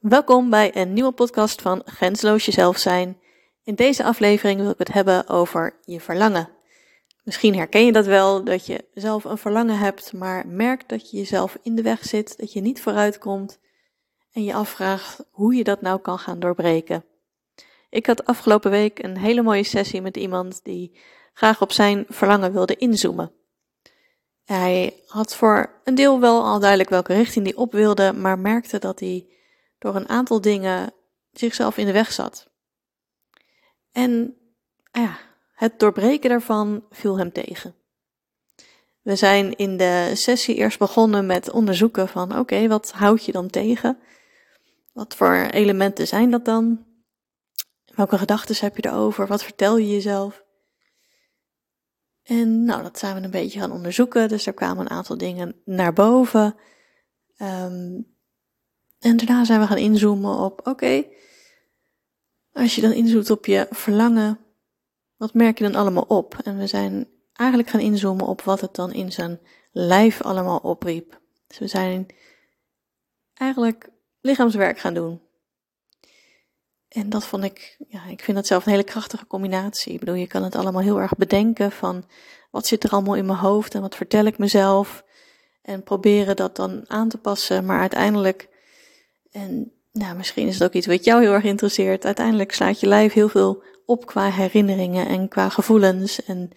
Welkom bij een nieuwe podcast van Grensloos Jezelf Zijn. In deze aflevering wil ik het hebben over je verlangen. Misschien herken je dat wel, dat je zelf een verlangen hebt, maar merkt dat je jezelf in de weg zit, dat je niet vooruit komt en je afvraagt hoe je dat nou kan gaan doorbreken. Ik had afgelopen week een hele mooie sessie met iemand die graag op zijn verlangen wilde inzoomen. Hij had voor een deel wel al duidelijk welke richting hij op wilde, maar merkte dat hij door een aantal dingen zichzelf in de weg zat. En ja, het doorbreken daarvan viel hem tegen. We zijn in de sessie eerst begonnen met onderzoeken van oké, wat houd je dan tegen? Wat voor elementen zijn dat dan? Welke gedachten heb je erover? Wat vertel je jezelf? En nou, dat zijn we een beetje gaan onderzoeken. Dus er kwamen een aantal dingen naar boven. Um, en daarna zijn we gaan inzoomen op, oké, als je dan inzoomt op je verlangen, wat merk je dan allemaal op? En we zijn eigenlijk gaan inzoomen op wat het dan in zijn lijf allemaal opriep. Dus we zijn eigenlijk lichaamswerk gaan doen. En dat vond ik, ja, ik vind dat zelf een hele krachtige combinatie. Ik bedoel, je kan het allemaal heel erg bedenken van wat zit er allemaal in mijn hoofd en wat vertel ik mezelf. En proberen dat dan aan te passen. Maar uiteindelijk en nou, misschien is het ook iets wat jou heel erg interesseert. Uiteindelijk slaat je lijf heel veel op qua herinneringen en qua gevoelens. En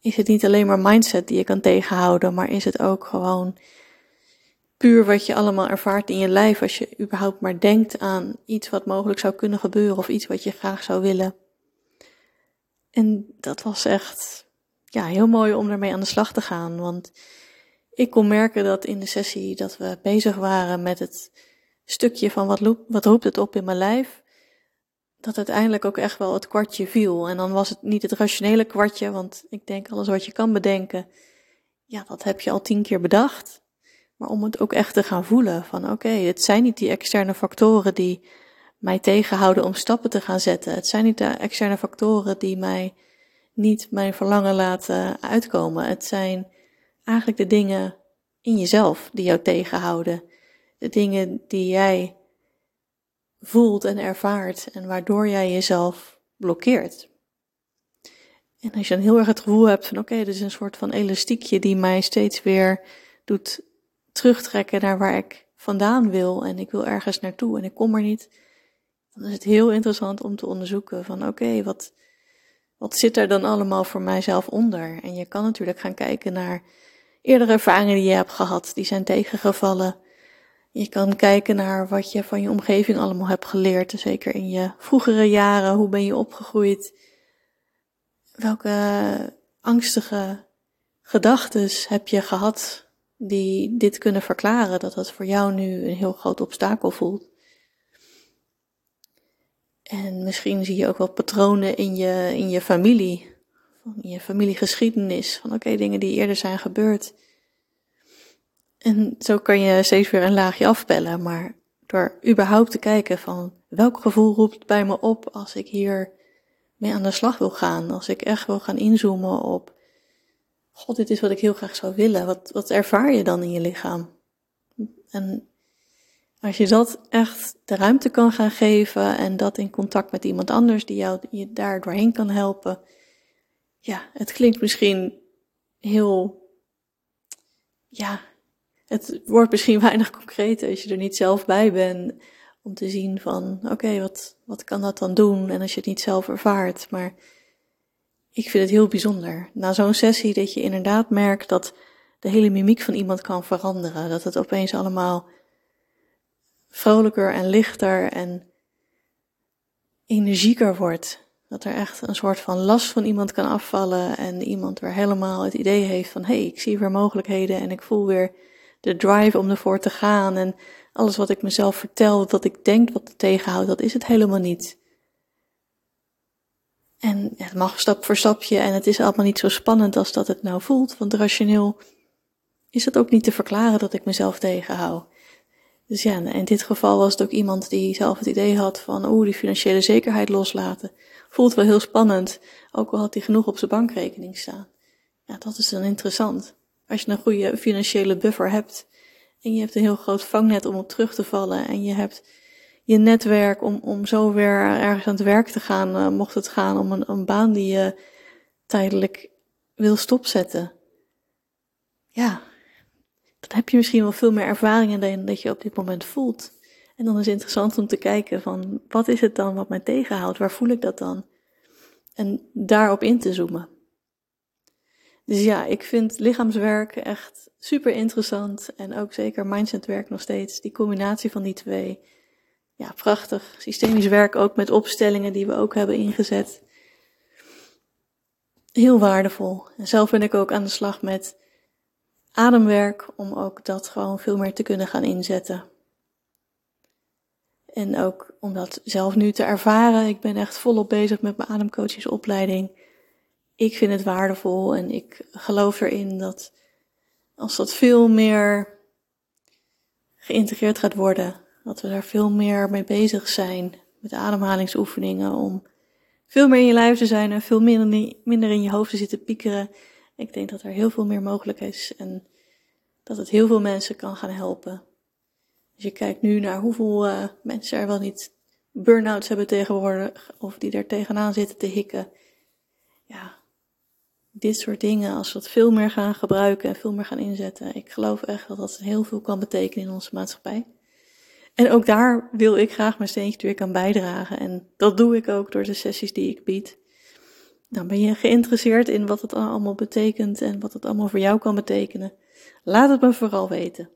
is het niet alleen maar mindset die je kan tegenhouden, maar is het ook gewoon puur wat je allemaal ervaart in je lijf als je überhaupt maar denkt aan iets wat mogelijk zou kunnen gebeuren of iets wat je graag zou willen. En dat was echt ja, heel mooi om ermee aan de slag te gaan, want ik kon merken dat in de sessie dat we bezig waren met het stukje van wat, wat roept het op in mijn lijf, dat uiteindelijk ook echt wel het kwartje viel. En dan was het niet het rationele kwartje, want ik denk alles wat je kan bedenken, ja, dat heb je al tien keer bedacht. Maar om het ook echt te gaan voelen van oké, het zijn niet die externe factoren die mij tegenhouden om stappen te gaan zetten. Het zijn niet de externe factoren die mij niet mijn verlangen laten uitkomen. Het zijn eigenlijk de dingen in jezelf die jou tegenhouden. De dingen die jij voelt en ervaart en waardoor jij jezelf blokkeert. En als je dan heel erg het gevoel hebt van oké, okay, is een soort van elastiekje die mij steeds weer doet terugtrekken naar waar ik vandaan wil en ik wil ergens naartoe en ik kom er niet, dan is het heel interessant om te onderzoeken van oké, wat, wat zit er dan allemaal voor mijzelf onder? En je kan natuurlijk gaan kijken naar eerdere ervaringen die je hebt gehad, die zijn tegengevallen. Je kan kijken naar wat je van je omgeving allemaal hebt geleerd, zeker in je vroegere jaren. Hoe ben je opgegroeid? Welke angstige gedachten heb je gehad die dit kunnen verklaren, dat dat voor jou nu een heel groot obstakel voelt? En misschien zie je ook wel patronen in je, in je familie van je familiegeschiedenis, van oké, dingen die eerder zijn gebeurd. En zo kan je steeds weer een laagje afpellen, maar door überhaupt te kijken van welk gevoel roept bij me op als ik hier mee aan de slag wil gaan, als ik echt wil gaan inzoomen op, god, dit is wat ik heel graag zou willen, wat, wat ervaar je dan in je lichaam? En als je dat echt de ruimte kan gaan geven en dat in contact met iemand anders die jou je daar doorheen kan helpen, ja, het klinkt misschien heel, ja, het wordt misschien weinig concreet als je er niet zelf bij bent om te zien van, oké, wat, wat kan dat dan doen? En als je het niet zelf ervaart, maar ik vind het heel bijzonder. Na zo'n sessie dat je inderdaad merkt dat de hele mimiek van iemand kan veranderen, dat het opeens allemaal vrolijker en lichter en energieker wordt. Dat er echt een soort van last van iemand kan afvallen en iemand weer helemaal het idee heeft van hé, hey, ik zie weer mogelijkheden en ik voel weer de drive om ervoor te gaan en alles wat ik mezelf vertel, dat ik denk wat het tegenhoudt, dat is het helemaal niet. En het mag stap voor stapje en het is allemaal niet zo spannend als dat het nou voelt, want rationeel is het ook niet te verklaren dat ik mezelf tegenhoud. Dus ja, in dit geval was het ook iemand die zelf het idee had van, oeh, die financiële zekerheid loslaten. Voelt wel heel spannend, ook al had hij genoeg op zijn bankrekening staan. Ja, dat is dan interessant. Als je een goede financiële buffer hebt En je hebt een heel groot vangnet om op terug te vallen. En je hebt je netwerk om, om zo weer ergens aan het werk te gaan, uh, mocht het gaan om een, een baan die je tijdelijk wil stopzetten. Ja, dan heb je misschien wel veel meer ervaring in dan dat je op dit moment voelt. En dan is het interessant om te kijken van, wat is het dan wat mij tegenhoudt? Waar voel ik dat dan? En daarop in te zoomen. Dus ja, ik vind lichaamswerk echt super interessant. En ook zeker mindsetwerk nog steeds. Die combinatie van die twee. Ja, prachtig. Systemisch werk ook met opstellingen die we ook hebben ingezet. Heel waardevol. En zelf ben ik ook aan de slag met ademwerk. Om ook dat gewoon veel meer te kunnen gaan inzetten. En ook om dat zelf nu te ervaren. Ik ben echt volop bezig met mijn ademcoachingsopleiding. Ik vind het waardevol en ik geloof erin dat als dat veel meer geïntegreerd gaat worden, dat we daar veel meer mee bezig zijn met ademhalingsoefeningen om veel meer in je lijf te zijn en veel minder, minder in je hoofd te zitten piekeren. Ik denk dat er heel veel meer mogelijk is en dat het heel veel mensen kan gaan helpen. Als je kijkt nu naar hoeveel uh, mensen er wel niet burn-outs hebben tegenwoordig, of die er tegenaan zitten te hikken. Ja, dit soort dingen, als we het veel meer gaan gebruiken en veel meer gaan inzetten, ik geloof echt dat dat heel veel kan betekenen in onze maatschappij. En ook daar wil ik graag mijn steentje weer aan bijdragen. En dat doe ik ook door de sessies die ik bied. Dan ben je geïnteresseerd in wat het allemaal betekent en wat het allemaal voor jou kan betekenen. Laat het me vooral weten.